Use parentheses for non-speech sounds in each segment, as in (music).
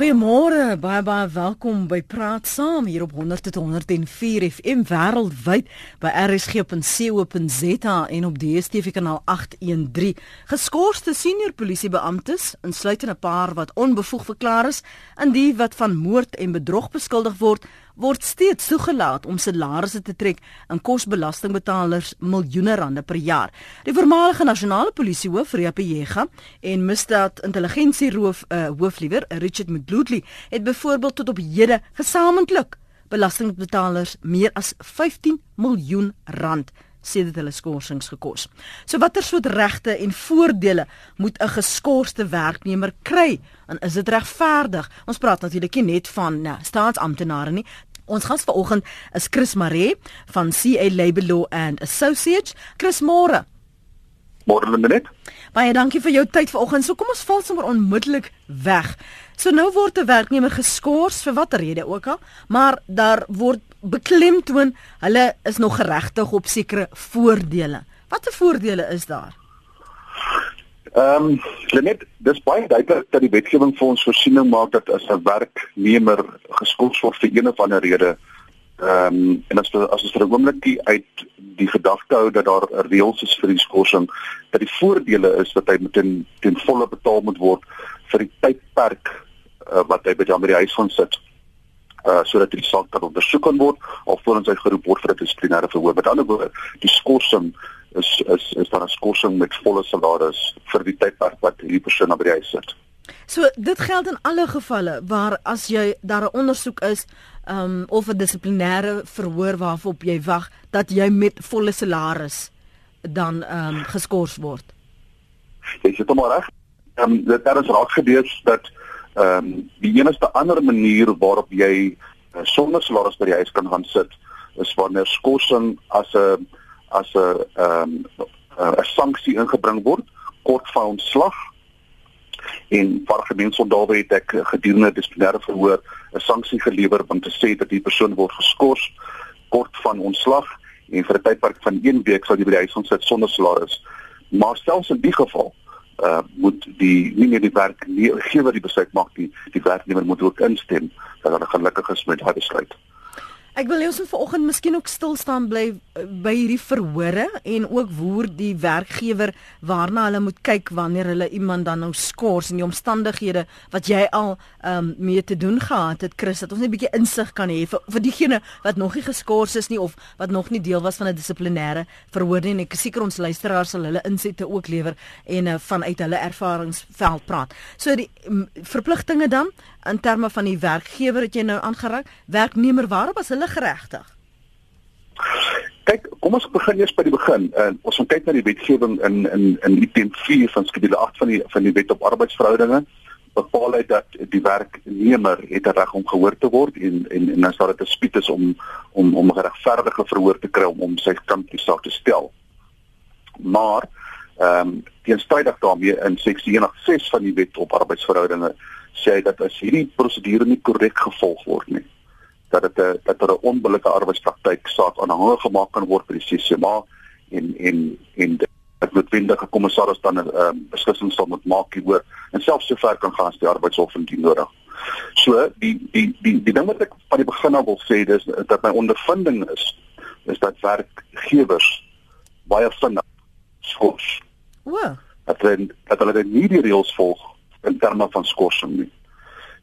Goeiemôre, baie baie welkom by Praat Saam hier op 100.104 FM wêreldwyd by rsg.co.za en op DStv kanaal 813. Geskorste senior polisiebeamptes, insluitend 'n paar wat onbevoeg verklaar is en die wat van moord en bedrog beskuldig word, word steeds toegelaat om salarisse te trek en kos belastingbetalers miljoene rande per jaar. Die voormalige nasionale polisiehoof, Riape Jega, en misdaad intelligensieroof uh, hoofliewer Richard Mdludli het byvoorbeeld tot op hede gesamentlik belastingbetalers meer as 15 miljoen rand sê dit hulle skorsings gekos. So watter soort regte en voordele moet 'n geskorste werknemer kry? En is dit regverdig? Ons praat natuurlik nie net van nou, staatsamptenare nie. Ons gas vanoggend is Chris Maree van CA Labour Law and Associates. Chris Moore. Môre net. Baie dankie vir jou tyd vanoggend. So kom ons val sommer onmiddellik weg. So nou word 'n werknemer geskort vir watter rede ook al, maar daar word beklemtoon hulle is nog geregtig op sekere voordele. Watter voordele is daar? Ehm, um, net dis baie duidelik dat die wetgewing vir ons voorsiening maak dat as 'n werknemer geskort word vir een of ander rede, ehm um, en as as ons vir 'n oomblik uit die gedagte hou dat daar reëls is vir die skorsing, dat die voordele is dat hy met ten, ten volle betaal moet word vir die tydperk uh, wat hy by die, die huis gaan sit uh sodat die saak kan ondersoek kan word of voor ons uitgeroep word vir 'n dissiplinêre verhoor. Met ander woorde, die skorsing is is is daar 'n skorsing met volle salaris vir die tydperk wat hierdie persoon by die huis sit. So dit geld in alle gevalle waar as jy daar 'n ondersoek is um of 'n dissiplinêre verhoor waarop jy wag dat jy met volle salaris dan um geskort word. Jy sê dit maar reg. Um dit het ons raak gebeur dat ehm um, die enigste ander manier waarop jy uh, sonder salaris by die huis kan gaan sit is wanneer skorsing as 'n as 'n ehm 'n sanksie ingebring word kort van ontslag en vir gemeensondawe het ek gedurende dissiplinêre verhoor 'n sanksie gelewer om te sê dat die persoon word geskort kort van ontslag en vir 'n tydperk van 1 week sal jy by die huis gaan sit sonder salaris maar selfs in die geval uh moet die nie net die werkgewer die besluit maak nie die werknemer moet ook instem dat hulle gelukkig is met daardie besluit. Ek wil jou vanoggend miskien ook stil staan bly eh, by hierdie verhore en ook woer die werkgewer waarna hulle moet kyk wanneer hulle iemand dan nou skors in die omstandighede wat jy al um, mee te doen gehad het Chris dat ons net 'n bietjie insig kan hê vir, vir diegene wat nog nie geskors is nie of wat nog nie deel was van 'n dissiplinêre verhoor nie en ek seker ons luisteraars sal hulle insette ook lewer en uh, vanuit hulle ervaringsveld praat. So die um, verpligtinge dan in terme van die werkgewer het jy nou aangeraak, werknemer waarop as hulle geregtig? Kyk, kom ons begin eers by die begin. Uh, ons moet kyk na die wetgewing in in in item 4 van skedule 8 van die van die wet op arbeidsverhoudinge bepaal hy dat die werknemer het 'n reg om gehoor te word en en en sal dit 'n spiet is om om om 'n geregverdige verhoor te kry om om sy kant die saak te stel. Maar ehm um, teenstrydig daarmee in seksie 186 van die wet op arbeidsverhoudinge sê hy dat as hierdie prosedure nie korrek gevolg word nie dat dit 'n dat er 'n onbillike arbeidspraktyk saak aanhangig gemaak kan word by die CCMA en en en dat noodwendige kommissaris dan 'n uh, ehm, beslissing sal moet maak hieroor en selfs sover kan gaan as die arbeidshof indien nodig. So die die die die ding wat ek van die begin af wil sê dis dat my ondervinding is is dat werkgewers baie vinnig skors. O. Dat hulle dat hulle nie die reëls volg in terme van skorsing nie.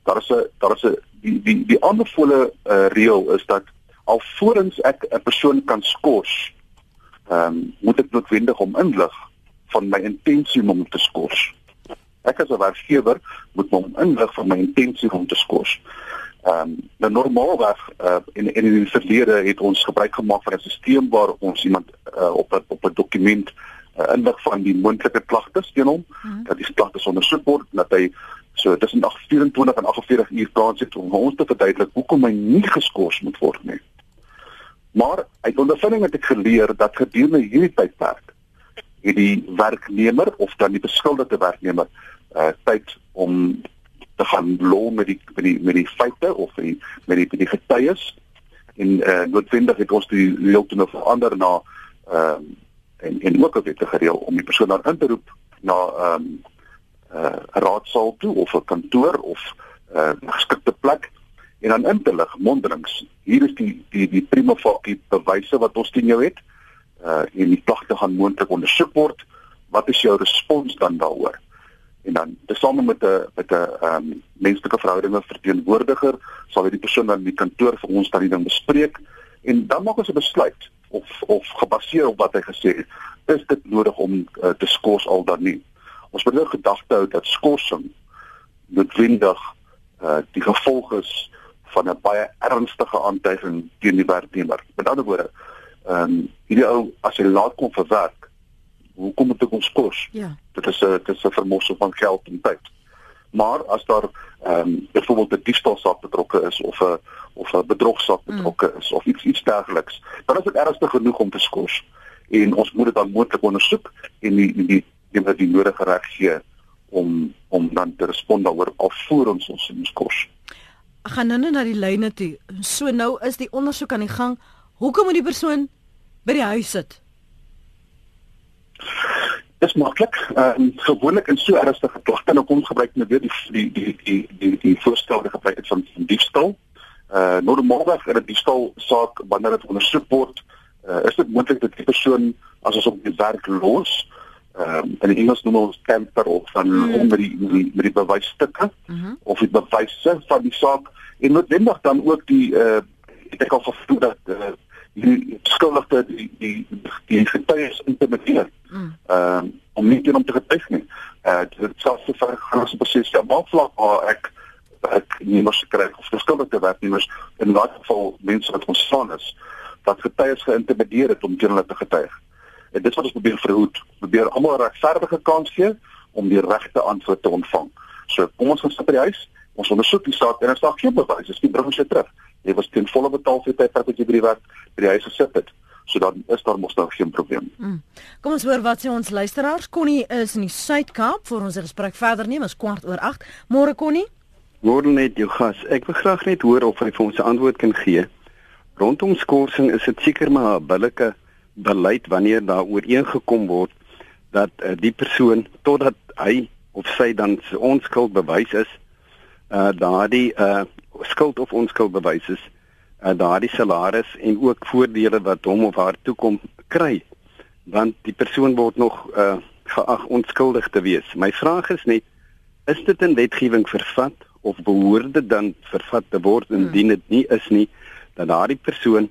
Daar is 'n daar is 'n die die die aanbevole uh, reël is dat alvorens ek 'n persoon kan skors, ehm um, moet ek noodwendig om inlig van my intensie om te skors. Ek as 'n werkgewer moet hom inlig van my intensie om te skors. Ehm um, nou normaalweg uh, in in die verlede het ons gebruik gemaak van 'n stelsel waar ons iemand uh, op 'n op 'n dokument uh, inlig van die moontlike klagtes teen hom, hmm. dat die klagtes ondersoek word, dat hy so tussen 24 en 48 uur kans het om ons te verduidelik hoekom hy nie geskort moet word nie. Maar uit ondervinding het ek geleer dat gedurende hierdie tydperk het die werknemer of dan die beskuldigde werknemer uh tyd om te gaan lou met die met die met die feite of die met die met die getuies en uh noodwendig het ons die reël toe nou verander na ehm uh, en en ook 'n wettige reël om die persoon dan in te roep na ehm um, 'n uh, raadsaal toe of 'n kantoor of uh geskikte plek en dan in te lig mondelings. Hier is die die die prima facie bewyse wat ons teen jou het. Uh en die klagte gaan moontlik ondersoek word. Wat is jou respons dan daaroor? En dan tesame met 'n met 'n ehm um, menslike verhoudinge verteenwoordiger sal hy die persoon dan in die kantoor vir ons dan die ding bespreek en dan maak ons 'n besluit of of gebaseer op wat hy gesê het, is dit nodig om uh, te skors al dan nie. Ons moet nou gedagte hou dat skorsing noodwendig uh, die gevolg is van 'n baie ernstige aantuiging teen die werknemer. Met ander woorde, ehm um, hierdie ou as hy laat kom vir werk, hoekom moet ek hom skors? Ja. Dit is 'n dit is 'n vermorsing van geld en tyd. Maar as daar ehm um, byvoorbeeld 'n diefstalsaak betrokke is of 'n of 'n bedrogsaak mm. betrokke is of iets iets dergeliks, dan is dit ernstig genoeg om te skors. En ons moet dit dan moontlik ondersoek en die die die, die, die nodige reg gee om om dan te respond daaroor alvorens ons ons skors. Ek gaan nou net na die lyne toe. So nou is die ondersoek aan die gang. Hoekom moet die persoon by die huis sit? Dis maklik. Ehm uh, gewoonlik in so ernstige klagte nou kom gebruik net weer die die die die die, die voorstelde gebruik het van, van diefstal. Eh uh, normaalweg in 'n diefstal saak wanneer dit ondersoek word, uh, is dit moontlik dat die persoon as ons op die werk los, ehm um, in Engels noem ons camper of van mm. om met die met die, met die bewysstukke mm -hmm. of die bewyse van die saak en noodwendig dan ook die eh uh, ek al gevoel dat uh, die skuldigde die die die getuies intimideer. Mm. Ehm um, om nie teen hom te getuig nie. Eh uh, dit sal so ver gaan as 'n proses ja, maar vlak waar ek ek nie mos kry of verskuldigde werknemers in daardie geval mense wat ontstaan is dat getuies geïntimideer het om teen hulle te getuig. En dit wat ons probeer verhoed, probeer almal 'n regverdige kans gee om die regte antwoord te ontvang. So kom ons gaan sit by die huis, ons ondersoek die saak en as daar geen bewys is, bring ons dit terug jy was ten volle betaal vir tyd wat jy by die werk by die huis gesit het. So dan is daar mos nou geen probleem. Mm. Kom ons hoor wat sê ons luisteraars. Connie is in die Suid-Kaap vir ons gesprek verder neem. Ons kwart oor 8. Môre Connie. Môre net jou gas. Ek wil graag net hoor of hy vir ons 'n antwoord kan gee. Rondom skorsing is dit seker maar 'n billike beleid wanneer daar ooreengekom word dat uh, die persoon totdat hy of sy dan onskuld bewys is, uh daardie uh skuld of onskuld bewys is, uh, daardie salaris en ook voordele wat hom of haar toekom kry, want die persoon word nog uh, geag onskuldig te wees. My vraag is net, is dit in wetgewing vervat of behoort dit dan vervat te word indien dit nie is nie dat daardie persoon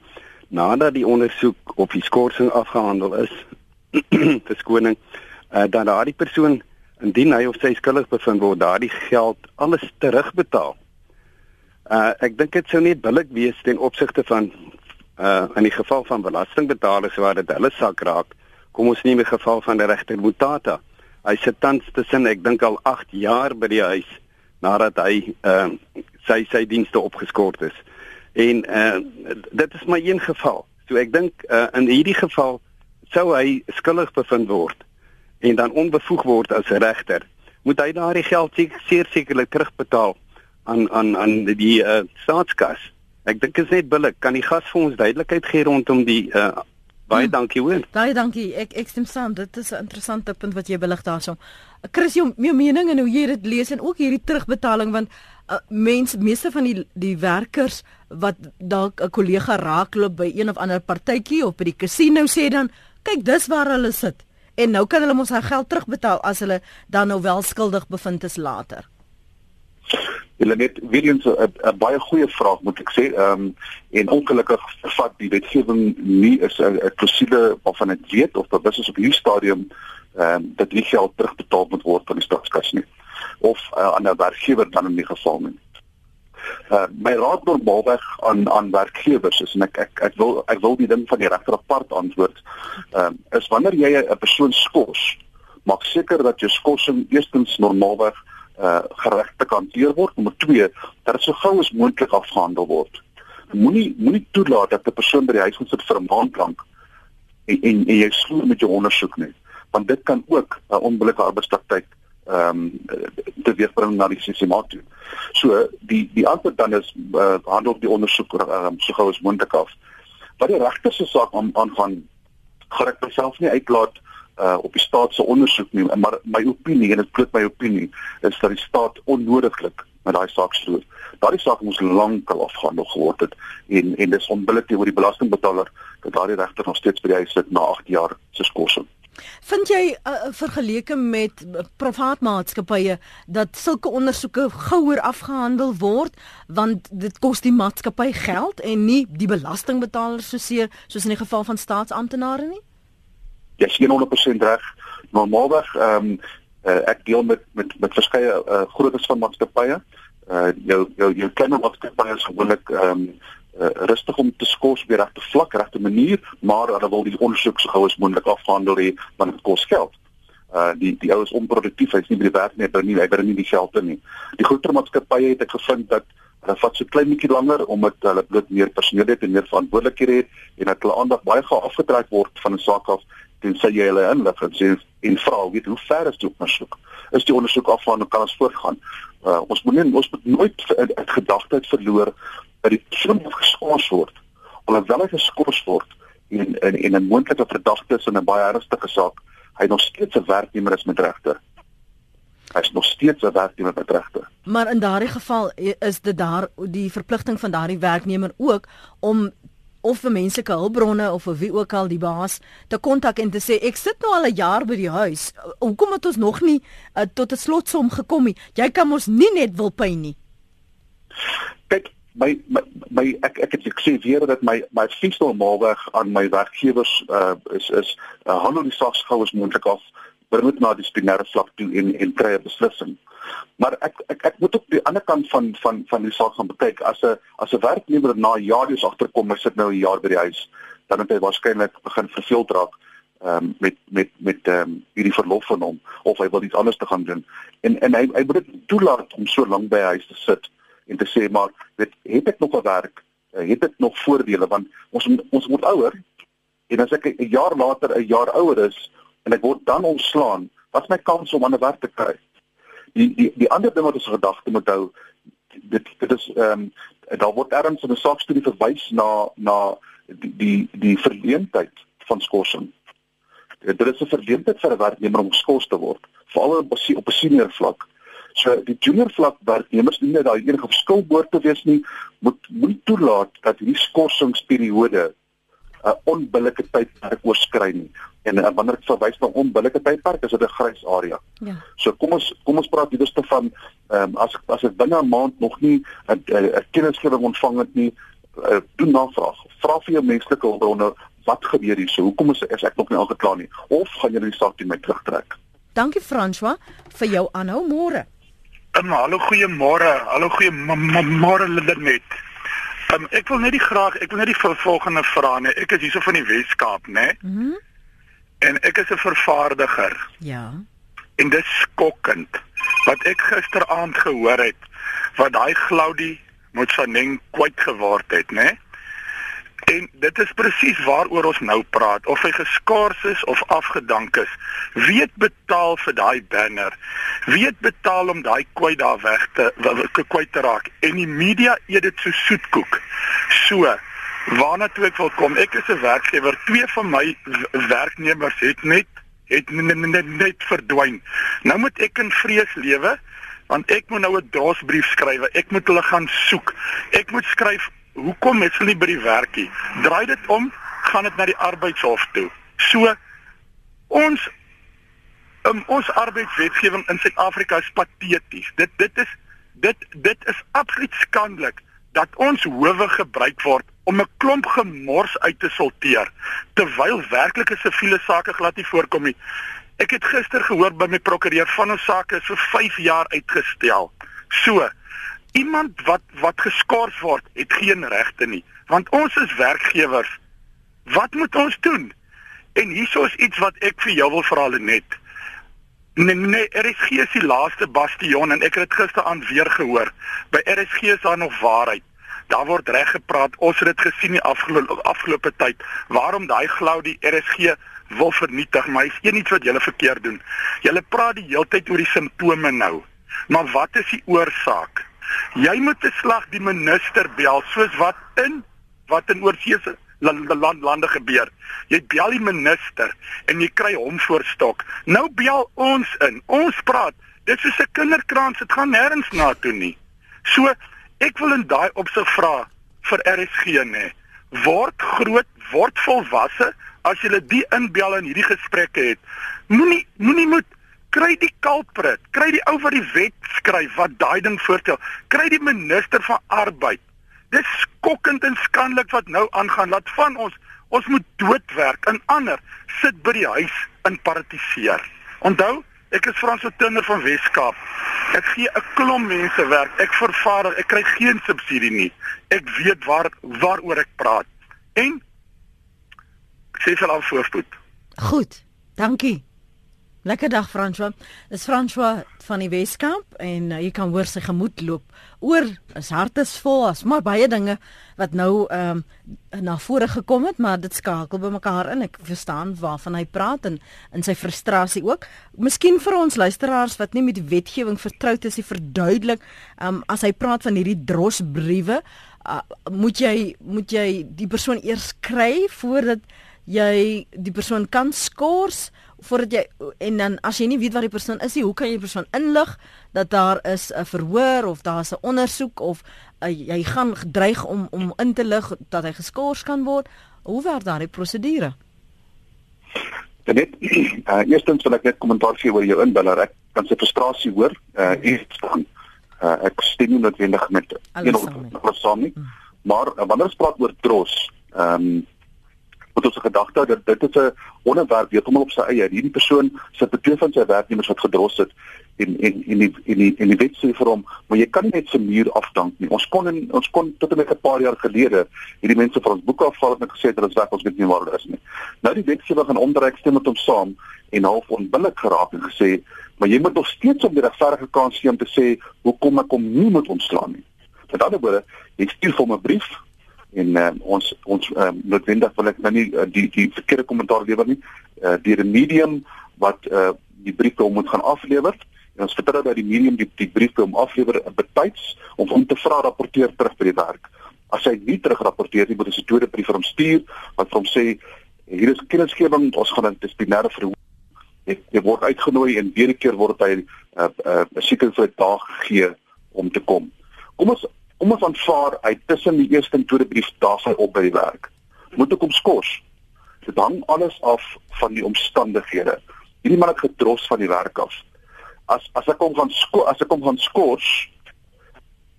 nadat die ondersoek of die skorsing afgehandel is, (clears throat) verskoning, uh, dat daardie persoon indien hy of sy skuldig bevind word, daardie geld alles terugbetaal Uh ek dink dit sou net billik wees ten opsigte van uh in die geval van belastingbetalers waar dit hulle sak raak. Kom ons neem die geval van die regter Mutata. Hy sit tans tussen ek dink al 8 jaar by die huis nadat hy uh sy sy dienste opgeskort is. En uh dit is maar een geval. So ek dink uh in hierdie geval sou hy skuldig bevind word en dan onbevoeg word as regter. Moet hy daardie geld seker sekerlik terugbetaal aan aan aan die uh, staatskas. Ek dink is net billik. Kan die gas vir ons duidelikheid gee rondom die uh, baie hmm. dankie hoor. Baie dankie. Ek ek stem saam. Dit is 'n interessante punt wat jy belig daarso. Chris, jou, jou mening en hoe jy dit lees en ook hierdie terugbetaling want uh, mens meeste van die die werkers wat dalk 'n kollega raakloop by een of ander partytjie of by die casino sê dan kyk dis waar hulle sit en nou kan hulle mos hulle geld terugbetaal as hulle dan nou wel skuldig bevind is later. Hulle net weer eens 'n baie goeie vraag moet ek sê. Ehm um, en ongelukkig vat die wetgewing nie is 'n klousule waarvan ek weet of dat dis op hierdie stadium ehm um, dat die geld terugbetaal moet word van die staatskas nie of uh, aan 'n werkgewer dan in die geval nie. Uh, my raad normaalweg aan aan werkgewers is en ek ek ek wil ek wil die ding van die regter apart antwoord. Ehm uh, is wanneer jy 'n persoon skors, maak seker dat jou skorsing eerstens normaalweg uh geregtig hanteer word. Nommer 2, dat dit so gou as moontlik afgehandel word. Moenie moenie toelaat dat 'n persoon by die huis moet sit vir 'n maand lank en en, en jy sloer met jou ondersoek nie, want dit kan ook 'n onbillike arbeidspraktyk ehm um, teweegbring na die sistemaat toe. So die die antwoord dan is uh, handel die ondersoek um, so gou as moontlik af. Wat die regter se saak aangaan, gaan ek myself nie uitlaat uh op die staat se ondersoek nie maar my opinie en dit klop my opinie is dat die staat onnodiglik met daai saak stroop. Daardie saak moes lankal afgehandel geword het en en dis onbillik teenoor die belastingbetaler dat daardie regter nog steeds by die huis sit na 8 jaar se skorsing. Vind jy uh, vergeleke met privaat maatskappye dat sulke ondersoeke gouer afgehandel word want dit kos die maatskappy geld en nie die belastingbetaler soseer soos in die geval van staatsamptenare nie? Jy is 100% reg. Normaalweg ehm um, uh, ek deel met met met verskeie uh, grootes van maatskappye. Uh jou jou jou kleiner maatskappye is gewoonlik ehm um, uh, rustig om te skors op die regte vlak, regte manier, maar hulle wil die ondersoek so gou as moontlik afhandel hê want dit kos geld. Uh die die ou is onproduktief, hy's nie by die werk nie, hy nie hy bring nie die geld in nie. Die groter maatskappye het ek gevind dat hulle vat so klein bietjie langer omdat hulle bloot meer personeel het en meer verantwoordelikhede het en dat hulle aandag baie gou afgetrek word van 'n saak af tensy jy hulle inlig en sê en vra weet hoe ver is die ondersoek? Is die ondersoek af van kan ons voortgaan? Uh, ons moet nie ons moet nooit uit gedagteheid verloor dat die persoon wat geskort word, alhoewel hy geskort word en en en 'n moontlike verdagte is in 'n baie ernstige saak, hy nog steeds 'n werknemer is met regte. Hy is nog steeds 'n werknemer met regte. Maar in daardie geval is dit daar die verpligting van daardie werknemer ook om of vir menslike hulpbronne of vir wie ook al die baas te kontak en te sê ek sit nou al 'n jaar by die huis. Hoekom het ons nog nie uh, tot 'n slotsom gekom nie? Jy kan mos nie net wil pyn nie. Kyk, my my, my ek ek het gesê weer dat my my advies normaalweg aan my werkgewers uh, is is uh, handel die saak gou as moontlik af bring dit na die dissiplinêre vlak toe en en kry 'n beslissing. Maar ek ek ek moet ook die ander kant van van van die saak gaan bekyk. As 'n as 'n werknemer na jare dus agterkom hy sit nou 'n jaar by die huis dan het hy waarskynlik begin verveeld raak um, met met met ehm um, hierdie verlof van hom of hy wil iets anders te gaan doen. En en hy hy moet dit toelaat om so lank by hy huis te sit en te sê maar weet het ek nog 'n werk? Eh, het ek nog voordele? Want ons ons word ouer en as ek 'n jaar later 'n jaar ouer is en ek word dan ontslaan wat is my kans om 'n ander werk te kry die die die ander ding wat ons gedagte moet hou dit dit is ehm um, daar word erns in 'n saakstudie verwys na na die die die verleentheid van skorsing. Dit is 'n verleentheid vir 'n werknemer om geskort te word veral op 'n senior vlak. So die junior vlak werknemers nie net daai enige verskil behoort te wees nie, moet moet toelaat dat hierdie skorsingsperiode 'n uh, onbillike tydperk oorskry nie. En uh, wanneer dit verwys na onbillike tydperk, is dit 'n grys area. Ja. So kom ons kom ons praat hierste van ehm um, as as ek binne 'n maand nog nie 'n kennisgewing ontvang het nie, uh, doen navraag. Vra vir jou menslike hulpbronne wat gebeur hier? So hoekom is, is ek nog nie aangeklaar nie? Of gaan jy die saak teen my terugtrek? Dankie François vir jou aanhou môre. Um, hallo goeiemôre. Hallo goeiemôre Linet. Um, ek wil net die graag, ek wil net die volgende vra nee. Ek is hierso van die Weskaap, né? Nee? Mhm. Mm en ek is 'n vervaardiger. Ja. En dit skokkend wat ek gisteraand gehoor het wat daai Glaudie Motsaneng kwyt geword het, né? En dit is presies waaroor ons nou praat, of hy geskaars is of afgedank is. Wie het betaal vir daai banner? Wie het betaal om daai kwyt daar weg te kwyt te raak? En die media eet dit so soetkoek. So, waarna toe ek wil kom, ek is 'n werkgewer. Twee van my werknemers het net het net, net, verdwyn. Nou moet ek in vrees lewe want ek moet nou 'n drosbrief skryf. Ek moet hulle gaan soek. Ek moet skryf hoekom het hulle nie by die werk nie? Draai dit om, gaan dit na die arbeidshof toe. So ons um, ons arbeidswetgewing in Suid-Afrika is pateties. Dit dit is dit dit is absoluut skandelik dat ons howe gebruik word om 'n klomp gemors uit te sorteer terwyl werklike siviele sake glad nie voorkom nie. Ek het gister gehoor by my prokureur van 'n saak is vir 5 jaar uitgestel. So, iemand wat wat geskort word, het geen regte nie, want ons is werkgewers. Wat moet ons doen? En hieso is iets wat ek vir jou wil vra net. Nee, nee, RSG is die laaste bastion en ek het dit gister aan weer gehoor. By RSG is daar nog waarheid. Daar word reg gepraat. Ons het dit gesien die afgelope afgelope tyd. Waarom daai glou die RSG wil vernietig, maar is een iets wat julle verkeerd doen. Julle praat die hele tyd oor die simptome nou. Maar wat is die oorsaak? Jy moet te slag die minister bel soos wat in wat in oorseese land, land lande gebeur. Jy bel die minister en jy kry hom voorstok. Nou bel ons in. Ons praat. Dit is 'n kinderkrans. Dit gaan nêrens na toe nie. So ek wil in daai opsig vra vir RSG nê. Word groot, word volwasse as jy die inbel in hierdie gesprekke het. Moenie moenie moet kry die kalprit, kry die ou wat die wet skryf wat daai ding voorstel, kry die minister van arbeid. Dis skokkend en skandelik wat nou aangaan. Laat van ons ons moet doodwerk en ander sit by die huis in paratiseer. Onthou, ek is Frans Otinder van Weskaap. Ek gee 'n klomp mense werk. Ek vervaardig, ek kry geen subsidie nie. Ek weet waar waaroor ek praat. En sê vir al voorspoed. Goed. Dankie. Lekker dag François. Dis François van die Weskamp en uh, jy kan hoor sy gemoed loop. Oor is hart is vol as maar baie dinge wat nou ehm um, na vore gekom het, maar dit skakel by mekaar in. Ek verstaan waarvan hy praat en in sy frustrasie ook. Miskien vir ons luisteraars wat nie met wetgewing vertroud is, hy verduidelik ehm um, as hy praat van hierdie drosbriewe, uh, moet jy moet jy die persoon eers kry voordat jy die persoon kan skors voordat jy en dan as jy nie weet wat die persoon is nie, hoe kan jy die persoon inlig dat daar is 'n verhoor of daar's 'n ondersoek of uh, jy gaan dreig om om in te lig dat hy geskort kan word? Hoe werk daardie prosedure? Net uh, (clears throat) eerstens wil ek net kommentaar gee oor jou inbeller. Ek kan sy frustrasie hoor. Uh iets dan uh, ek stem nie noodwendig met alles saam nie. Hmm. Maar uh, wanneer ons praat oor dros, ehm um, moet ons gedagte hou dat dit is 'n onderwerp hom op sy eie. Hierdie persoon sit te twee van sy werknemers wat gedros het en en en die en die en die wet sê vir hom, maar jy kan nie net se muur afdank nie. Ons kon in, ons kon tot en met 'n paar jaar gelede hierdie mense van ons boeke afval en gesê hulle is weg, ons weet nie waar hulle is nie. Nou die wet sê we gaan omdryf stem met hom saam en half onbillik geraak en gesê, maar jy moet nog steeds op die regverdige kans gee om te sê hoekom ek hom nie moet ontslaan nie. Met ander woorde, jy stuur hom 'n brief en uh, ons ons uh, noodwendig wil ek nou nie uh, die die verkeerde kommentaar lewer nie. Uh, deur 'n medium wat uh, die brief hom moet gaan aflewer. En ons vertrou dat die medium die die brief hom aflewer betyds om hom te vra rapporteer terug by die werk. As hy nie terug rapporteer nie moet ons 'n tweede brief vir hom stuur wat vir hom sê hier is kennisgewing ons gaan 'n dissiplinêre verhoor. Hy, hy word uitgenooi en weer 'n keer word hy 'n uh, uh, seker vir 'n dag gegee om te kom. Kom ons Kom ons aanvaar hy tussen die eerste en tweede brief daar sy op by die werk. Moet ek hom skors? Dit hang alles af van die omstandighede. Hierdie man het gedros van die werk af. As as ek hom gaan as ek hom gaan skors,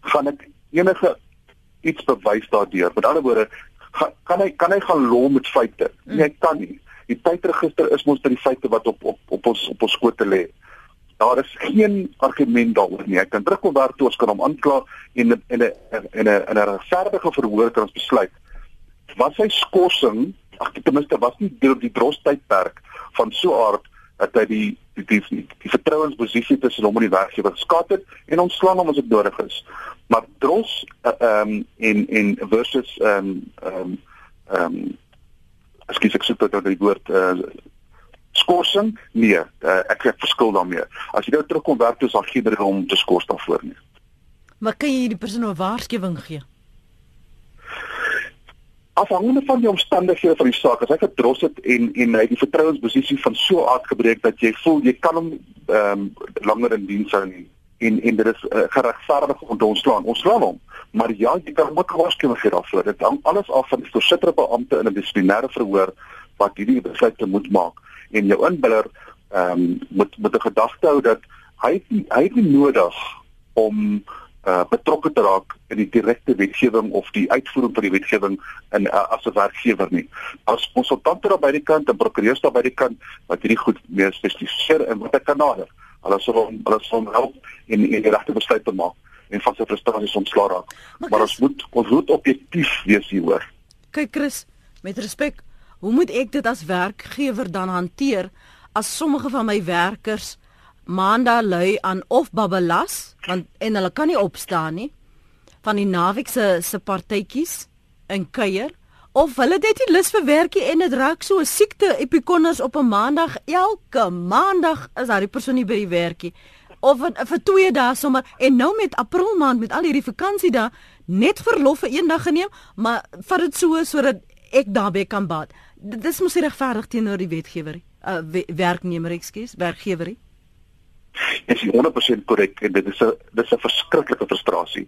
gaan ek enige iets bewys daardeur. Met ander woorde, ga, kan hy kan hy gaan lol met feite? Nee, hy kan nie. Die tydregister is mos die feite wat op op op ons op ons skote lê daar is geen argument daaroor nie. Ek kan terugkom waar toe ons kan hom aankla en in 'n in 'n in 'n regverdige verhoor kan ons besluit wat sy skorsing, ag ten minste was nie deur die drostydperk van so aard dat hy die die die, die, die vertrouensposisie tussen hom en die werkgewer geskat het en ontslaan hom as dit nodig is. Maar dros eh, ehm uh, um, en en versus ehm um, ehm um, ehm um, ekskuus ek soek dat die woord uh, skorsing? Nee, uh, ek het verskil daarmee. As jy nou terugkom werk toe, sal geen rede om te skors daarvoor nie. Maar kan jy die persoon 'n waarskuwing gee? Afhangende van die omstandighede van die saak, as hy gedros het en en hy die vertrouensposisie van so aard gebreek dat jy voel jy kan hom ehm um, langer in diens hou nie en en dit is uh, geregverdig om te ontslaan. Ontslaan hom. Maar ja, jy kan ook waarskuwing gee daarvoor. Dit hang alles af van die voorsitter beampte in 'n dissiplinêre verhoor wat hierdie besluit moet maak en jou inbiller ehm um, moet met 'n gedagte hou dat hy hy het nie nodig om uh, betrokke te raak in die direkte wetgewing of die uitvoering van die wetgewing in uh, as 'n werkgewer nie. As konsultante daar by die kant en prokureurs daar by die kant wat hierdie goed meer spesifiseer en wat ek kan nader. Hulle sal hom hulle sal hom help in in die regte besluit te maak en van sy frustrasies ontslaa raak. Maar, maar ons moet ons moet objektief wees hieroor. Kyk Chris, met respek, Hoe moet ek dit as werkgewer dan hanteer as sommige van my werkers maandag lui aan of babbelas want en hulle kan nie opstaan nie van die naweek se se partytjies in kuier of hulle het nie lus vir werkie en dit raak so 'n siekte epikonders op 'n maandag elke maandag is daar die persoon nie by die werkie of vir, vir twee dae sommer en nou met april maand met al hierdie vakansie daar net verlof vir een dag geneem maar vat dit so sodat ek daarbey kan baat dis mos regverdig teenoor die wetgewer uh, werknemer ekskuus werkgewer Is 100% korrek en dit is 'n dis 'n verskriklike frustrasie.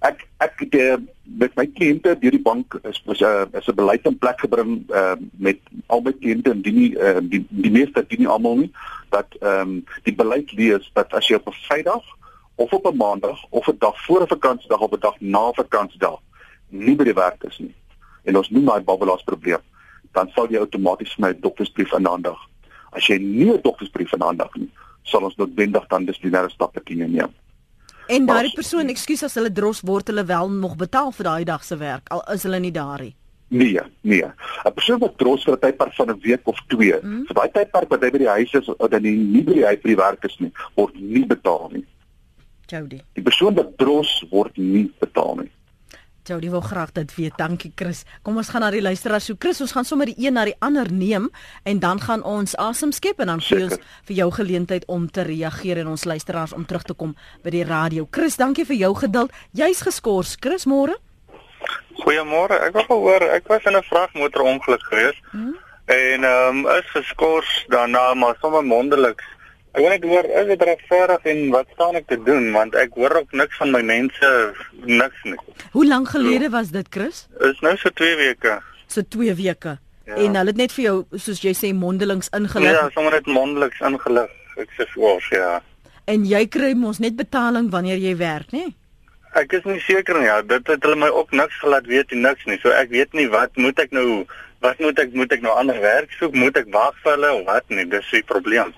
Ek ek die, met my kliënte deur die bank is is 'n is 'n beleid in plek gebring uh, met al my kliënte en die nie uh, die die meeste die nie almal nie dat ehm um, die beleid lees dat as jy op 'n Vrydag of op 'n Maandag of 'n dag voor 'n vakansiedag of 'n dag na 'n vakansiedag nie by die werk is nie. En ons noem daai babbelaars probleem dan sal jy outomaties my doktersbrief aanhandig. As jy nie 'n doktersbrief aanhandig nie, sal ons noodwendig dan disiplinêre stappe teen neem. En daardie persoon, ekskuus as hulle dros word hulle wel nog betaal vir daai dag se werk al is hulle nie daar nie. Nee, nee. 'n Persoon wat dros vir 'n tydperk van 'n week of 2, mm. vir daai tydperk wat hy by die huis is of dan nie, nie by die huis by die werk is nie, word nie betaal nie. Jody. Die persoon wat dros word nie betaal nie. Jody wil graag dit weet. Dankie Chris. Kom ons gaan na die luisteraars. So Chris, ons gaan sommer die een na die ander neem en dan gaan ons asem skep en dan gee ons vir jou geleentheid om te reageer en ons luisteraars om terug te kom by die radio. Chris, dankie vir jou geduld. Jy's geskort. Chris, môre. Goeiemôre. Ek wou hoor, ek was in 'n vragmotorongeluk gewees. Hmm? En ehm um, is geskort daarna maar sommer mondeliks Ek wil net hoor, is dit regverdig en wat staan ek te doen want ek hoor ook niks van my mense niks nie. Hoe lank gelede was dit, Chris? Is nou so 2 weke. So 2 weke. Ja. En hulle het net vir jou soos jy sê mondelings ingelig. Ja, sommer net mondelings ingelig. Ek sê voors, ja. En jy kry mos net betaling wanneer jy werk, nê? Ek is nie seker nie. Ja, dit het hulle my ook niks gelaat weet nie, niks nie. So ek weet nie wat moet ek nou wat moet ek moet ek nou ander werk soek? Moet ek wag vir hulle of wat nie? Dis die probleem.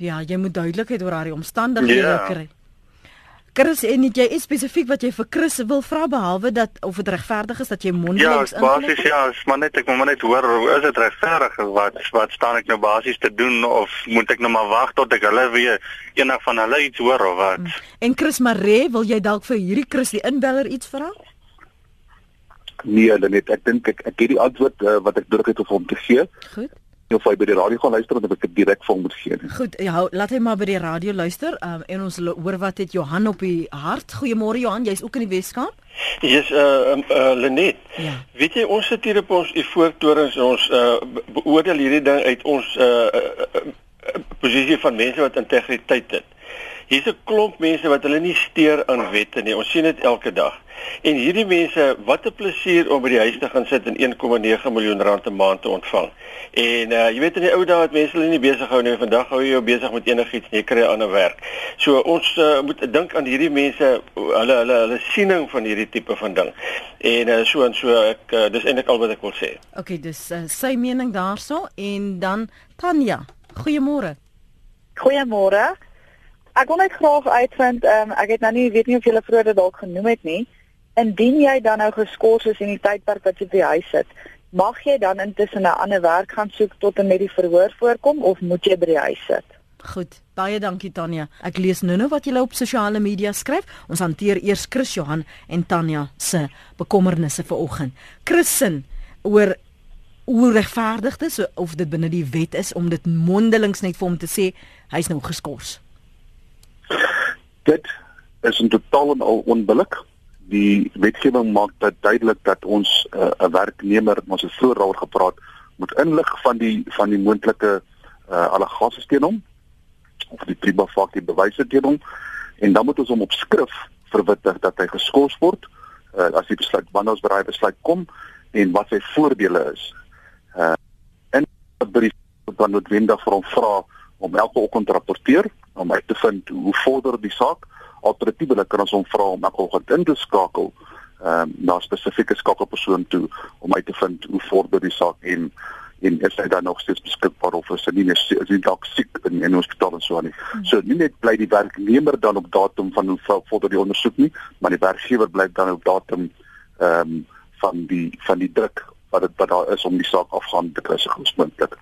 Ja, jy moet duidelikheid oor haar omstandighede ja. kry. Chris, en jy is spesifiek wat jy vir Chris wil vra behalwe dat of dit regverdig is dat jy mondelings Ja, basies ja, maar net ek moet maar net hoor, is dit regverdig wat wat staan ek nou basies te doen of moet ek nou maar wag tot ek hulle weer eendag van hulle iets hoor of wat? Mm. En Chris Maree, wil jy dalk vir hierdie Chris die inbeller iets vra? Nee, net ek dink ek ek het die antwoord uh, wat ek nodig het om hom te gee. Goed of hy by die radio gaan luister of ek dit direk vir hom moet gee. Goed, ja, laat hy maar by die radio luister. Um, en ons hoor wat het Johan op die hart. Goeiemôre Johan, jy's ook in die Weskaap? Yes, uh, um, uh Lenet. Ja. Weet jy ons sit hier op ons en ons uh beoordeel hierdie ding uit ons uh, uh, uh posisie van mense wat integriteit het. Hier's 'n klomp mense wat hulle nie steur aan wette nie. Ons sien dit elke dag. En hierdie mense, wat 'n plesier om by die huis te gaan sit en 1,9 miljoen rand 'n maand te ontvang. En uh jy weet in die ou dae het mense hulle nie besig gehou nie. Vandag hou jy jou besig met enigiets en jy kry 'n ander werk. So ons uh, moet dink aan hierdie mense, hulle hulle hulle siening van hierdie tipe van ding. En uh, so en so ek uh, dis eintlik al wat ek wil sê. Okay, dis uh, sy mening daarso en dan Tanya. Goeiemôre. Goeiemôre. Ek wil net graag uitvind, um, ek het nou nie weet nie of jy vroeër dalk genoem het nie. Indien jy dan nou geskort is in die tydperk wat jy by huis sit, mag jy dan intussen 'n ander werk gaan soek tot en met die verhoor voorkom of moet jy by die huis sit? Goed, baie dankie Tanya. Ek lees nou-nou wat julle op sosiale media skryf. Ons hanteer eers Chris Johan en Tanya se bekommernisse vanoggend. Chrisin oor hoe regverdig dit is of dit binne die wet is om dit mondelings net vir hom te sê hy's nou geskort dit is 'n totaal en al onbillik. Die wetgewing maak dit duidelik dat ons eh, 'n uh, werknemer, ons het vroeër daaroor gepraat, moet inlig van die van die moontlike uh, allegasies teen hom of die prima facie bewyse teen hom en dan moet ons hom op skrif verwittig dat hy geskort word uh, as hy besluit wanneer ons bereid besluit kom en wat sy voordele is. Uh en brief dan noodwendig vir hom vra om elke oggend te rapporteer om uit te vind hoe vorder die saak. Alternatiefelik kan ons hom vra om elke oggend in te skakel ehm um, na 'n spesifieke skakelpersoon toe om uit te vind hoe vorder die saak en en is hy dan nog steeds beskikbaar of is hy nie is hy dalk siek in 'n hospitaal en so aan nie. Hmm. So nie net bly die werknemer dan op datum van hoe vorder die ondersoek nie, maar die werkgewer bly dan op datum ehm um, van die van die druk wat dit wat daar is om die saak afgaan te kry so goed moontlik.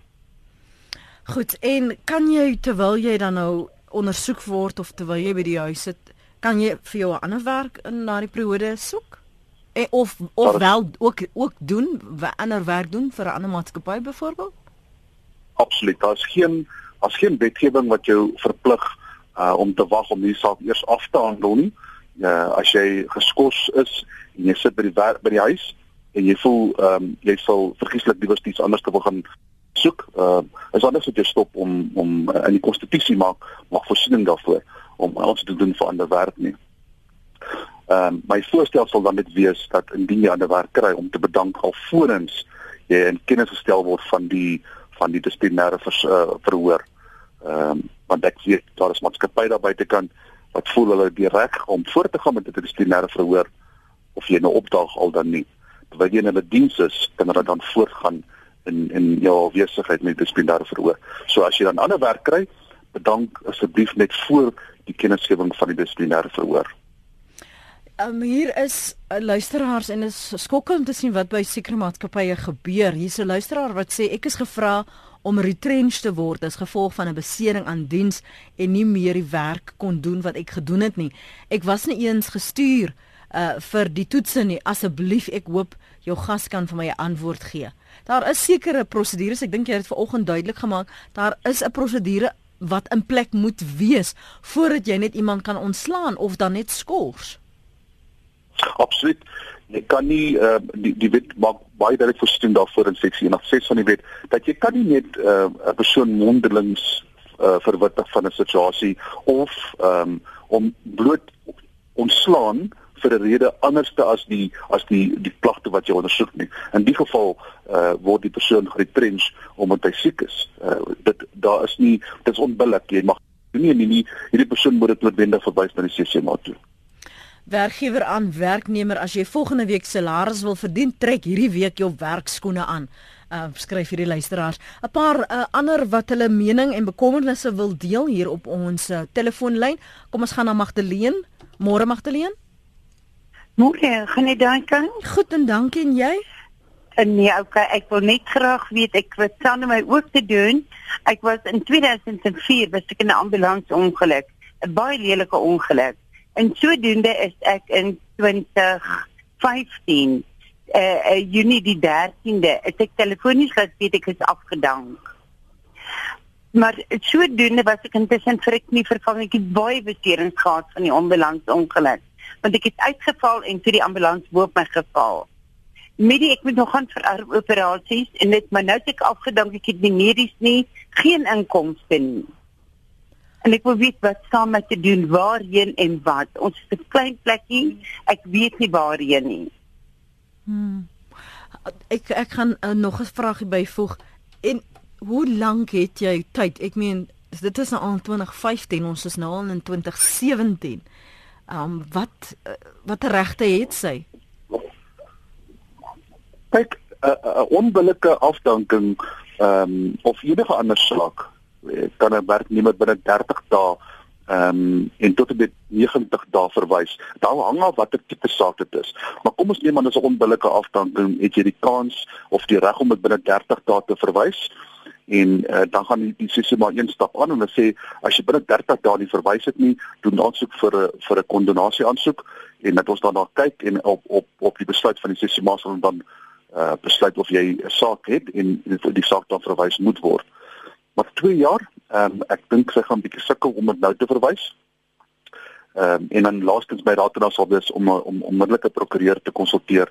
Goed, en kan jy terwyl jy dan nou ondersoek word of terwyl jy by die huis sit, kan jy vir jou 'n ander werk in na die periode soek? En of of Sorry. wel ook ook doen, ander werk doen vir 'n ander maatskappy byvoorbeeld? Absoluut. Daar's geen as geen wetgewing wat jou verplig uh om te wag om die saak eers af te handel nie. Uh as jy geskort is en jy sit by die werk by die huis en jy voel ehm um, jy sal verkieslik liewer iets anders te begin soek. Ehm uh, is anders dat jy stop om om uh, in die konstitusie maak maak voorsiening daarvoor om alles te doen vir ander werk nie. Ehm um, my voorstel sal dan net wees dat indien jy ander werk kry om te bedank alvorens jy in kennis gestel word van die van die dissiplinêre vers, uh, verhoor. Ehm um, want ek weet daar is maatskappye daar buitekant wat voel hulle die reg om voort te gaan met 'n dissiplinêre verhoor of jy nou opdaag al dan nie. Terwyl jy in hulle diens is, kan hulle dan voortgaan in in jou besigheid met dissiplinêre verhoor. So as jy dan ander werk kry, bedank asseblief net voor die kennisgewing van die dissiplinêre verhoor. Um, hier is uh, luisteraars en is skokkend te sien wat by sekere maatskappye gebeur. Hier's 'n luisteraar wat sê ek is gevra om retrenched te word as gevolg van 'n besering aan diens en nie meer die werk kon doen wat ek gedoen het nie. Ek was nie eens gestuur uh vir die toetse nie. Asseblief, ek hoop jou gas kan vir my 'n antwoord gee. Daar is sekere prosedures, ek dink jy het dit vanoggend duidelik gemaak. Daar is 'n prosedure wat in plek moet wees voordat jy net iemand kan ontslaan of dan net skors. Absoluut. Jy kan nie uh, die die wet maak baie duidelik voorsien daarvoor in seksie 106 van die wet dat jy kan nie net eh, 'n uh, persoon mondelings uh, verwittig van 'n situasie of um, om bloot ontslaan vir 'n rede anderste as die as die die klagte wat jy ondersoek nie. In die geval uh word die persoon geretrench omdat hy siek is. Uh dit daar is nie dit is onbillik. Jy mag nie nie nie hierdie persoon moet dit noodwendig verwys na die CCMA toe. Werkgewer aan werknemer as jy volgende week salaris wil verdien, trek hierdie week jou werkskoene aan. Uh skryf hierdie luisteraars. 'n Paar uh, ander wat hulle mening en bekommernisse wil deel hier op ons uh, telefoonlyn. Kom ons gaan na Magdalene. Môre Magdalene. Môre, gaan jy dank aan? Goed en dankie en jy? En nee, okay, ek wil net graag weet ek wat staan my ook te doen. Ek was in 2004 was ek in 'n ambulans ongeluk, 'n baie lelike ongeluk. En sodoende is ek in 2015 eh uh, Junie die 13de, het ek telefonies gesê ek is afgedank. Maar sodoende was ek intussen vir ek nie vervang ek baie beserings gehad van die ambulans ongeluk want ek het uitgeval en toe die ambulans bo op my geval. Midie ek moet nog gaan vir operasies en net maar nou het ek afgedank ek het nie medies nie, geen inkomste nie. En ek wil weet wat saam met te doen, waarheen en wat. Ons is 'n klein plekkie, ek weet nie waarheen nie. Hmm. Ek ek gaan uh, nog 'n vraagie byvoeg. En hoe lank het jy tyd? Ek meen dit is nou al 2015, ons is nou al in 2017 um, wat uh, wat regte het sy? Kyk, 'n uh, uh, onbillike afdanking ehm um, of enige ander saak eh, kan 'n werknemer binne 30 dae ehm um, en tot en met 90 dae verwys. Daar hang af watter tipe saak dit is. Maar kom ons neem aan dis 'n onbillike afdanking, het jy die kans of die reg om dit binne 30 dae te verwys? En uh, dan gaan die, die sê maar een stap aan en hulle sê as jy binne 30 dae nie verwys het nie, doen aansoek vir 'n vir 'n kondonasie aansoek en dat ons dan daar kyk en op op op die besluit van die sessie maar sal dan uh, besluit of jy 'n saak het en, en die saak dan verwys moet word. Maar 2 jaar, um, ek dink sy gaan bietjie sukkel om dit nou te verwys. Ehm um, en dan laastens by dan sal wees om om onmiddellike prokureur te konsulteer.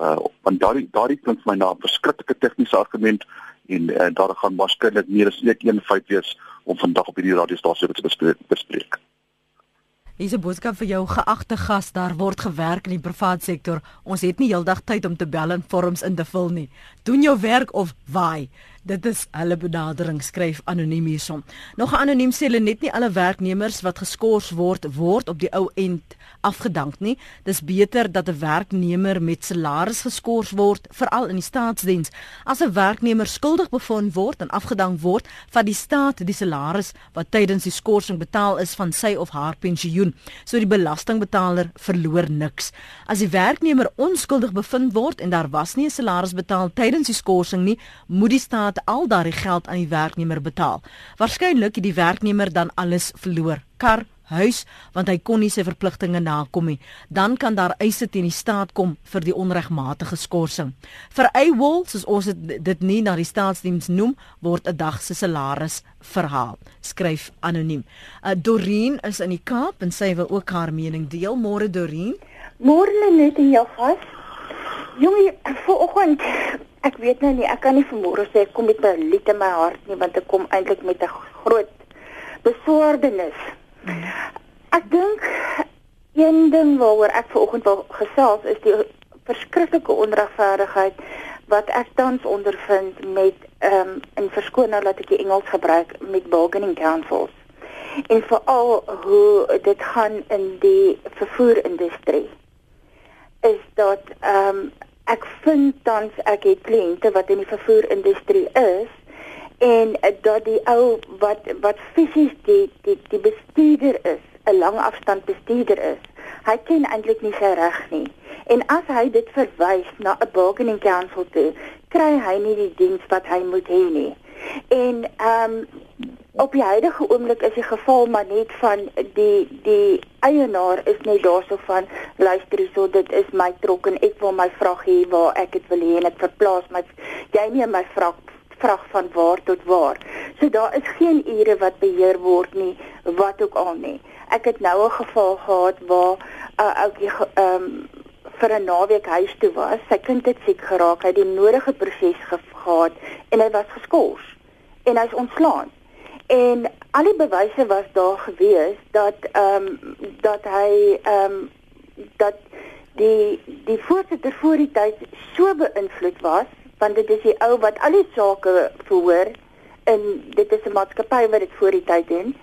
Uh want daardie daardie klink vir my na 'n verskriklike tegniese argument en uh, daar gaan waarskynlik meer as net een feit wees om vandag op hierdie radiostasie te bespreek. bespreek. Dis 'n boodskap vir jou geagte gas, daar word gewerk in die private sektor. Ons het nie heeldag tyd om te bel en vorms in te vul nie. Doen jou werk of waai. Dit is hulle benadering skryf anoniem hierson. Nog 'n anoniem sê hulle net nie alle werknemers wat geskort word word op die ou end afgedank nie. Dis beter dat 'n werknemer met salaris geskort word, veral in die staatsdiens. As 'n werknemer skuldig bevind word en afgedank word, vat die staat die salaris wat tydens die skorsing betaal is van sy of haar pensioen. So die belastingbetaler verloor niks. As die werknemer onskuldig bevind word en daar was nie 'n salaris betaal tydens die skorsing nie, moet die staat al daardie geld aan die werknemer betaal. Waarskynlik het die werknemer dan alles verloor. Kar, huis, want hy kon nie sy verpligtinge nakom nie. Dan kan daar eise teen die staat kom vir die onregmatige skorsing. Vir Eywol, soos ons dit nie na die staatsdiens noem, word 'n dag se salaris verhaal. Skryf anoniem. Uh, Dorien is in die Kaap en sy wil ook haar mening deel. Môre Dorien. Môre net in jou gas. Jongie, vanoggend ek weet nou nie, ek kan nie vanmôre sê ek kom met 'n lied in my hart nie want ek kom eintlik met 'n groot beswaardenis. Ek dink een ding waaroor ek vanoggend wil gesels is die verskriklike onregverdigheid wat ek tans ondervind met ehm um, in verskoon nou dat ek die Engels gebruik met bargaining councils. En veral hoe dit gaan in die vervoerindustrie is dat ehm um, ek vind tans ek het kliënte wat in die vervoerindustrie is en dat die ou wat wat fisies die die die bestuurder is, 'n lang afstand bestuurder is. Hy ken eintlik nie sy reg nie. En as hy dit verwys na 'n bargaining council toe, kry hy nie die diens wat hy moet hê nie. En ehm um, op die huidige oomblik is die geval maar net van die die eienaar is net daarso van luister hierso dit is my trok en ek wil my vrag hê waar ek dit wil hê en ek verplaas my jy neem my vrag vrag van waar tot waar. So daar is geen ure wat beheer word nie wat ook al nie. Ek het nou 'n geval gehad waar 'n uh, ouetjie ehm um, vir 'n naweek huis toe was. Sy kind het siek geraak, hy het die nodige proses gehad en hy was geskort en hy's ontslaan. En al die bewyse was daar gewees dat ehm um, dat hy ehm um, dat die die voorsitter voor die tyd so beïnvloed was want dit is die ou wat al die sake verhoor en dit is 'n maatskappy wat dit voor die tyd doen.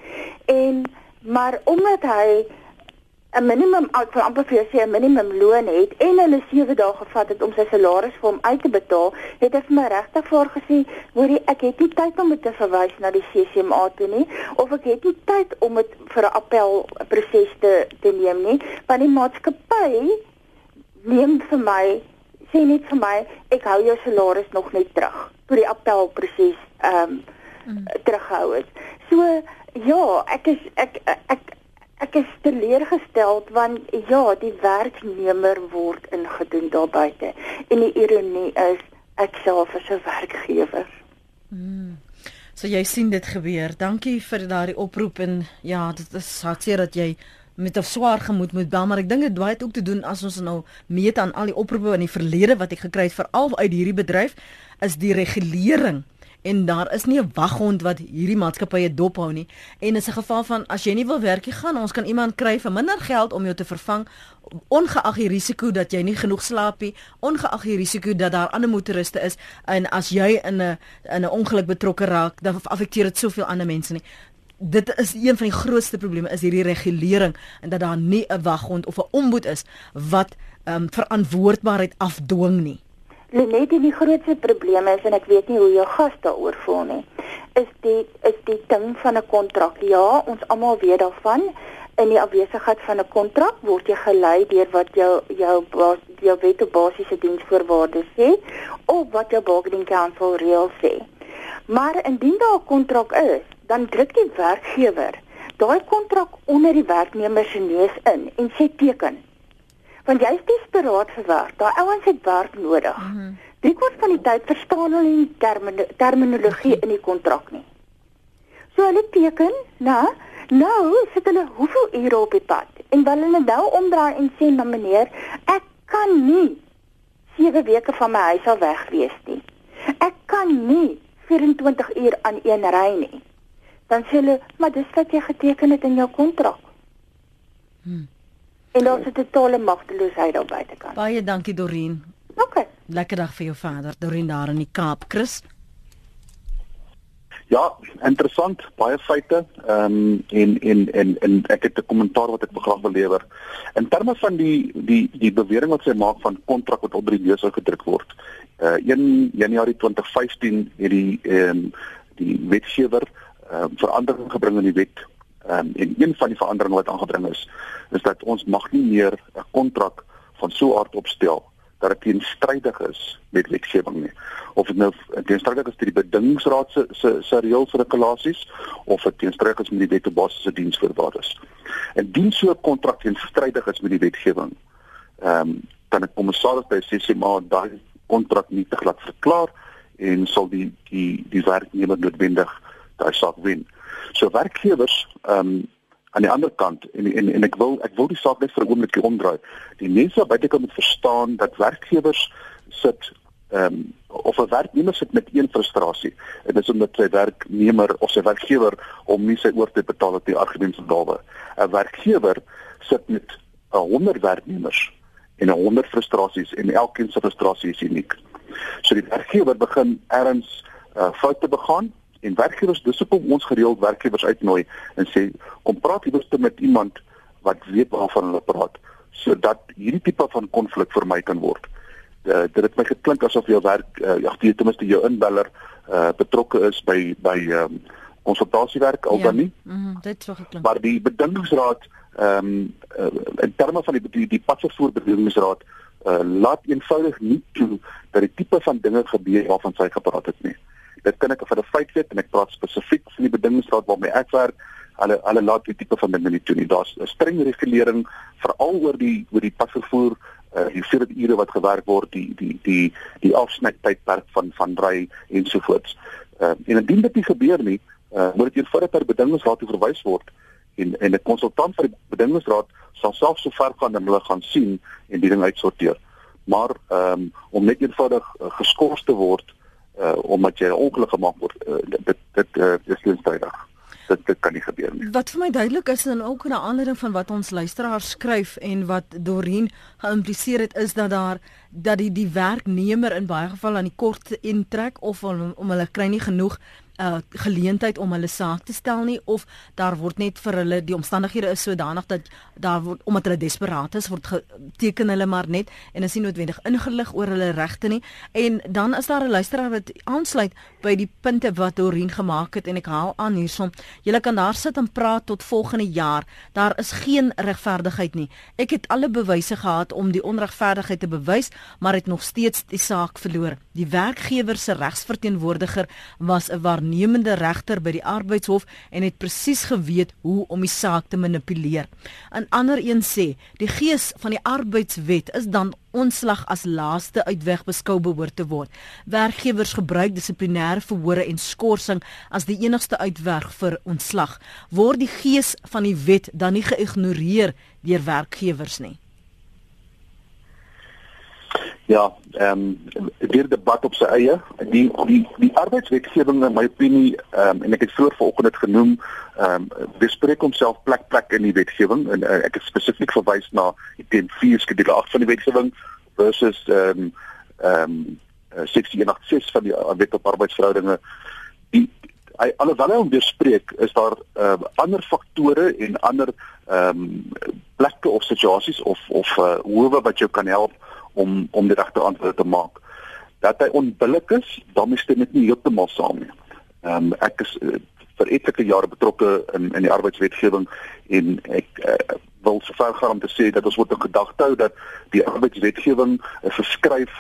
En maar omdat hy 'n minimum vir amper vir sy 'n minimum loon het en hulle 7 dae gevat het om sy salaris vir hom uit te betaal, het hy vir my regtig voor gesê, "Hoorie, ek het nie tyd om dit te verwys na die CCMA toe nie of ek het nie tyd om dit vir 'n appel proses te te neem nie, want die maatskappy neem vir my sê net vir my, ek hou jou salaris nog net terug vir die appel proses ehm um, mm. terughou is." So ja, ek is ek ek, ek Ek is teleurgesteld want ja, die werknemer word ingedoen daar buite. En die ironie is ek self is 'n werkgewer. Mm. So jy sien dit gebeur. Dankie vir daardie oproep en ja, dit is hartseer dat jy met 'n swaar gemoed moet bel, maar ek dink dit baie ook te doen as ons nou meet aan al die oproepe in die verlede wat ek gekry het veral uit hierdie bedryf is die regulering en daar is nie 'n waghond wat hierdie maatskappye dophou nie. En is 'n geval van as jy nie wil werk nie gaan ons kan iemand kry vir minder geld om jou te vervang ongeag die risiko dat jy nie genoeg slaap nie ongeag die risiko dat daar ander motoriste is en as jy in 'n in 'n ongeluk betrokke raak dan affekteer dit soveel ander mense nie. Dit is een van die grootste probleme is hierdie regulering en dat daar nie 'n waghond of 'n ombud is wat um, verantwoordbaarheid afdwing nie Lenet die grootste probleem is en ek weet nie hoe jou gas daaroor voel nie. Is die is die ding van 'n kontrak. Ja, ons almal weet daarvan. In die afwesigheid van 'n kontrak word jy gelei deur wat jou jou jou wet op basiese diensvoorwaardes sê of wat jou bargaining council reël sê. Maar indien daar 'n kontrak is, dan druk die werkgewer daai kontrak onder die werknemer se neus in en sê teken want jy's desperaat vir werk. Daai ouens het werk nodig. Mm -hmm. Drie kwart van die tyd verstaan hulle nie termino terminologie in die kontrak nie. So hulle teken, nou, nou sit hulle hoeveel ure op die pad en wil hulle nou omdraai en sê na meneer, ek kan nie 7 weke van my huis af weg wees nie. Ek kan nie 24 uur aan een ry nie. Dan sê hulle, maar dis wat jy geteken het in jou kontrak. Hmm. En het 'n totale magteloosheid daar buitekant. Baie dankie Dorien. OK. Lekker dag vir jou vader, Dorien daar in die Kaap, Chris. Ja, interessant, baie feite. Ehm um, en en en en ek het 'n kommentaar wat ek graag wil lewer. In terme van die die die bewering wat sy maak van kontrak wat op die leser gedruk word. Uh 1 Januarie 2015 het die ehm um, die wetgewer ehm um, verandering gebring in die wet Ehm um, en een van die veranderinge wat aangebring is, is dat ons mag nie meer 'n kontrak van so aard opstel dat dit teenstrydig is met wetgewing nie. Of dit nou teenstrydig is met die bedingingsraad se se se reëls regulasies of dit teenstrydig is met die wet op basis se diensvoorwaardes. En dien so 'n kontrak teenstrydig is met die wetgewing, ehm um, dan 'n kommissaris by sê maar daai kontrak nie te glad verklaar en sal die die die werknemer noodwendig daai saak wen. So werkgewers ehm um, aan die ander kant en en en ek wil ek wil die saak net vir 'n oomblik omdraai. Die mense wat buite kan moet verstaan dat werkgewers sit ehm um, of 'n werknemer sit met een frustrasie en dis omdat sy werknemer of sy werkgewer hom nie sy oortyd betaal het die argument van dawe. 'n Werkgewer sit met 'n 100 werknemers en 'n 100 frustrasies en elkeen se frustrasie is uniek. So die werkgewer begin erns uh, foute begaan en werkgewers dis hoekom ons gereeld werkgewers uitnooi en sê kom praat liewer met iemand wat weet waarvan hulle praat sodat hierdie tipe van konflik vermy kan word. Uh, dit het my geklink asof jou werk uh, ja, ten minste jou inbeller uh, betrokke is by by um, konsultasiewerk al ja. dan nie. Mhm, dit so geklink. Maar die bedingingsraad ehm um, uh, in terme van die die, die padvervoer bedingingsraad uh, laat eenvoudig nie toe dat die tipe van dinge gebeur waarvan sy gepraat het nie. Dit kan ek vir 'n feit weet en ek praat spesifiek van die bedingingsraad waarmee ek werk hulle hulle laat die tipe van dinge nie toe nie. Daar's 'n streng regulering veral oor die oor die pasvervoer uh vir die ure wat gewerk word, die die die die afsnytydperk van van ry ensovoorts. Uh en indien dit nie gebeur nie, uh moet dit eenvoudig per bedingingsraad toe verwys word en en 'n konsultant van die bedingingsraad sal self so ver gaan en hulle gaan sien en die ding uitsorteer. Maar ehm um, om net eenvoudig uh, geskort te word uh omdat jy ongeluk gemaak word, uh, dit dit uh, is nie eenvoudig dit dit kan nie gebeur nie. Wat vir my duidelik is en ook 'n aanleiding van wat ons luisteraars skryf en wat Dorien geïmpliseer het is dat daar dat die die werknemer in baie geval aan die kort intrek of om, om hulle kry nie genoeg uh, geleentheid om hulle saak te stel nie of daar word net vir hulle die omstandighede is sodanig dat daar word omdat hulle desperaat is word geteken hulle maar net en is nie noodwendig ingelig oor hulle regte nie. En dan is daar 'n luisteraar wat aansluit by die punte wat Dorien gemaak het en ek haal aan hierson julle kan daar sit en praat tot volgende jaar. Daar is geen regverdigheid nie. Ek het alle bewyse gehad om die onregverdigheid te bewys maar het nog steeds die saak verloor. Die werkgewer se regsverteenwoordiger was 'n waarnemende regter by die arbeidshof en het presies geweet hoe om die saak te manipuleer. 'n Ander een sê, die gees van die arbeidswet is dan ontslag as laaste uitweg beskou behoort te word. Werkgewers gebruik dissiplinêre verhore en skorsing as die enigste uitweg vir ontslag. Word die gees van die wet dan nie geïgnoreer deur werkgewers nie? Ja, ehm um, weer debat op sy eie. Die die die arbeidswetgewing in my opinie ehm um, en ek het vroeër vanoggend dit genoem, ehm um, bespreek homself plek plek in die wetgewing en uh, ek het spesifiek verwys na teen 4 skedule 8 van die wetgewing versus ehm um, ehm um, 1686 van die uh, wet op arbeidsverhoudinge. Die hy alhoewel hy hom bespreek, is daar ehm uh, ander faktore en ander ehm um, plekke of situasies of of uh, hoewe wat jou kan help om om die regte antwoorde te maak. Dat hy onbillik is, is dit net nie heeltemal saam nie. Ehm um, ek is uh, vir etlike jare betrokke in in die arbeidswetgewing en ek uh, wil sover gaan om te sê dat ons moet 'n gedagte hou dat die arbeidswetgewing is geskryf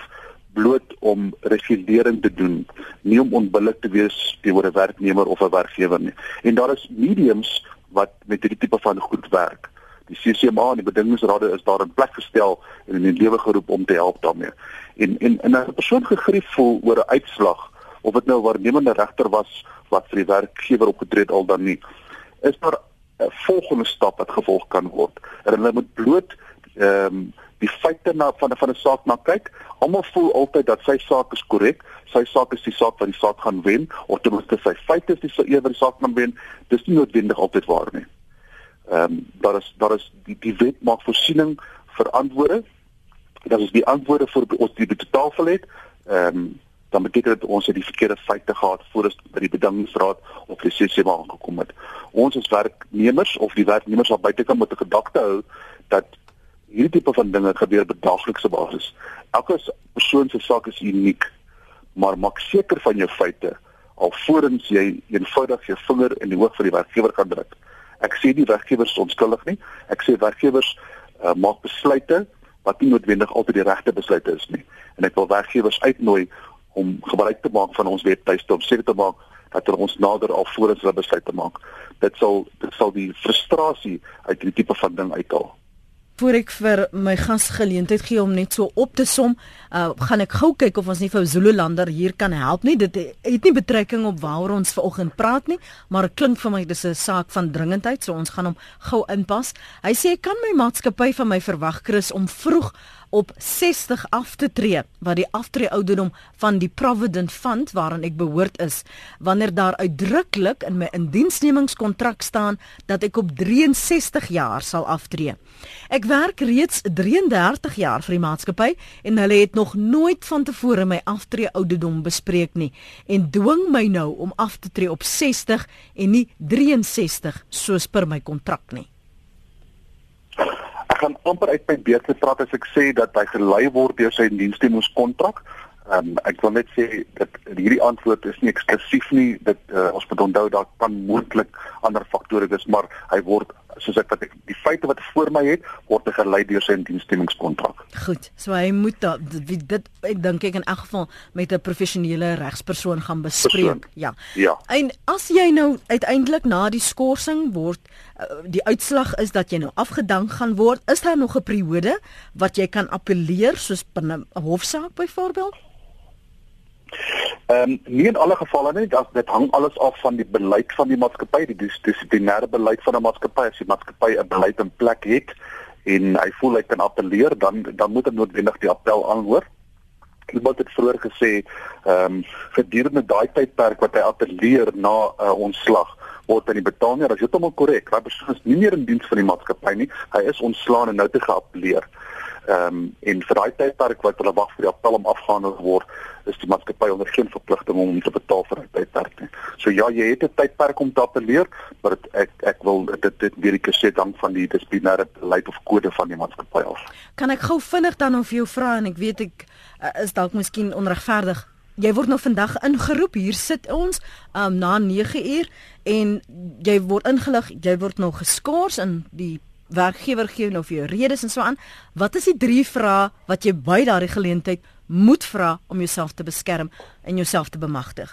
bloot om regulering te doen, nie om onbillik te wees teenoor 'n werknemer of 'n werkgewer nie. En daar is mediums wat met hierdie tipe van goed werk die CCMA en die bedingingsrade is daar in plek gestel en in die lewe geroep om te help daarmee. En en en 'n persoon gegrief voel oor 'n uitslag of dit nou waarnemende regter was wat vir die werkgewer opgetree het al dan nie. Is daar 'n volgende stap wat gevolg kan word? En hulle moet bloot ehm um, die feite na van van 'n saak na kyk. Almal voel altyd dat sy saak is korrek. Sy saak is die saak wat die saak gaan wen of ten minste sy feite is die saak wat die saak gaan wen. Dis nie noodwendig altyd waar nie. Ehm um, daar is daar is die die wet maak voorsiening vir antwoorde. Dat is die antwoorde vir ons die totaalval het. Ehm um, dan beteken dit ons het die verkeerde feite gehad voor ons by die bedingingsraad of die CCMA aangekom het. Ons as werknemers of die werknemers wat buitekant moet 'n gedagte hou dat hierdie tipe van dinge gebeur op daaglikse basis. Elke persoon se saak is uniek, maar maak seker van jou feite alvorens jy eenvoudig jou vinger in die oog van die werkgewer kan druk. Ek sê nie werkgewers onskuldig nie. Ek sê werkgewers uh, maak besluite wat nie noodwendig altyd die regte besluite is nie. En ek wil werkgewers uitnooi om gebruik te maak van ons webtuiste om seker te maak dat er ons nader al voordat hulle besluite maak. Dit sal dit sal die frustrasie uit hierdie tipe van ding uithaal voor ek vir my gas geleentheid gee om net so op te som, uh, gaan ek gou kyk of ons nie vir Zululander hier kan help nie. Dit het nie betrekking op waaroor ons vanoggend praat nie, maar dit klink vir my dis 'n saak van dringendheid, so ons gaan hom gou inpas. Hy sê ek kan my maatskappy van my verwag Chris om vroeg op 60 af te tree wat die aftree ouderdom van die Provident Fund waaraan ek behoort is wanneer daar uitdruklik in my indiensnemingskontrak staan dat ek op 63 jaar sal aftree. Ek werk reeds 33 jaar vir die maatskappy en hulle het nog nooit van tevore my aftree ouderdom bespreek nie en dwing my nou om af te tree op 60 en nie 63 soos per my kontrak nie gaan amper uit my beurt gepraat as ek sê dat hy gelei word deur sy diensnemingskontrak. Ehm um, ek wil net sê dat hierdie antwoord is nie eksklusief nie. Dit uh, ons moet onthou daar kan moontlik ander faktore wees, maar hy word soos ek wat ek die feite wat voor my het word gelei deur sy diensnemingskontrak. Goed. So hy moet da, dit, dit ek dink ek in elk geval met 'n professionele regspersoon gaan bespreek. Persoon. Ja. Ja. En as jy nou uiteindelik na die skorsing word uh, die uitslag is dat jy nou afgedank gaan word, is daar nog 'n periode wat jy kan appeleer soos binne 'n hofsaak byvoorbeeld? Ehm um, nie in alle gevalle nie, dat dit hang alles af van die beleid van die maatskappy, die dissiplinêre beleid van 'n maatskappy. As die maatskappy 'n beleid in plek het en hy voel hy kan appeleer, dan dan moet hy noodwendig die appel aanhoor. Ek het vroeër gesê, ehm um, gedurende daai tydperk wat hy appeleer na 'n uh, ontslag word aan die betaler, as jy dit almal korrek, daai persoon is nie meer in diens van die maatskappy nie. Hy is ontslaan en nou te geappeleer. Ehm um, en vir daai tydperk wat hulle wag vir die appel om afgehandel word, is die maatskappy onder geen verpligting om te betaal vir 'n tydperk nie. So ja, jy het 'n tydperk om te appeleer, maar het, ek ek wil dit dit weer ek sê dan van die dissiplinêre beleid of kode van die maatskappy af. Kan ek gou vinnig dan of jou vra en ek weet ek uh, is dalk miskien onregverdig. Jy word nou vandag ingeroep. Hier sit ons um, na 9 uur en jy word ingelig, jy word nou geskaars in die werkgewer gee nou vir jou redes en so aan. Wat is die drie vrae wat jy by daardie geleentheid moet vra om jouself te beskerm en jouself te bemagtig?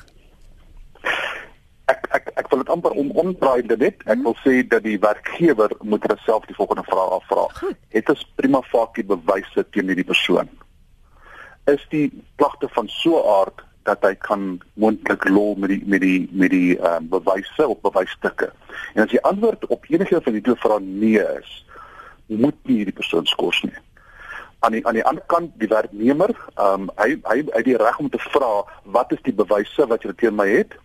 Ek ek ek wil dit amper om omdraai dit. Ek hmm. wil sê dat die werkgewer moet homself die volgende vraag afvra. Het ons prima facie bewyse teen hierdie persoon? Is die klagte van so 'n aard dat hy kan moontlik lol met die met die met die ehm um, bewyse of bewysstukke. En as die antwoord op enige van die twee vrae nee is, moet nie hierdie persoon skors nie. Aan die aan die ander kant die werknemer, ehm um, hy hy het die reg om te vra wat is die bewyse wat jy teen my het?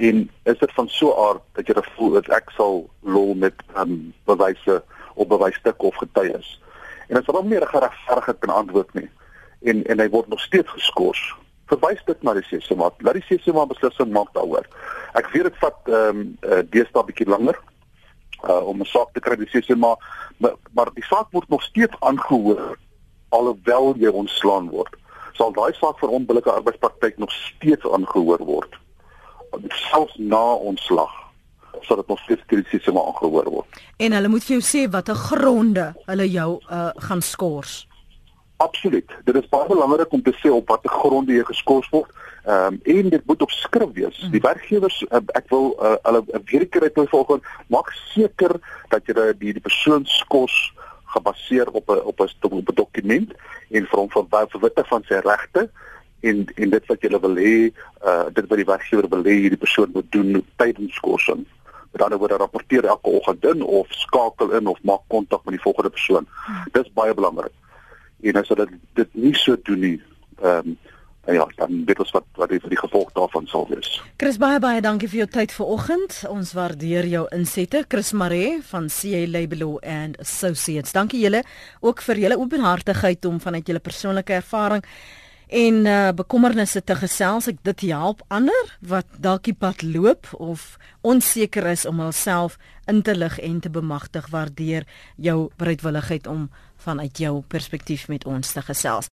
En is dit van so aard dat jy voel dat ek sal lol met ehm um, bewyse of bewysstukke of getuies? En as hom nie regverdig kan antwoord nie en en hy word nog steeds geskort verwys dit na die CCMA. Laat die CCMA beslissing maak daaroor. Ek weet dit vat ehm um, uh, deesdae bietjie langer uh om 'n saak te kry die CCMA, maar, maar die saak word nog steeds aangehoor alhoewel jy ontslaan word. Sal daai saak vir onbillike arbeidspraktyk nog steeds aangehoor word selfs na ontslag sodat nog steeds die CCMA aangehoor word. En hulle moet vir jou sê watter gronde hulle jou uh gaan skors. Absoluut. Dit is baie belangrik om te sê op watter gronde jy geskort word. Ehm um, en dit moet op skrif wees. Mm. Die werkgewers uh, ek wil uh, hulle uh, weer keer uit volgens maak seker dat jy die die persoon skors gebaseer op 'n op 'n op 'n dokument en vir hom van verwitte van sy regte en en dit wat jy wil hê uh dit wat die werkgewer wil hê hierdie persoon moet doen tydens skorsing. Met ander woorde rapporteer elke oggend in of skakel in of maak kontak met die volgende persoon. Mm. Dis baie belangrik en as hulle dit nie so doen nie ehm um, ja dan weet ons wat wat die, die gevolg daarvan sal wees. Chris baie baie dankie vir jou tyd vanoggend. Ons waardeer jou insette. Chris Maree van CA Labelo and Associates. Dankie julle ook vir julle openhartigheid om vanuit julle persoonlike ervaring en uh, bekommernisse te gesels. Ek dit help ander wat dalk die pad loop of onseker is om hulself in te lig en te bemagtig. Waardeer jou bereidwilligheid om vanuit jou perspektief met ons te gesels.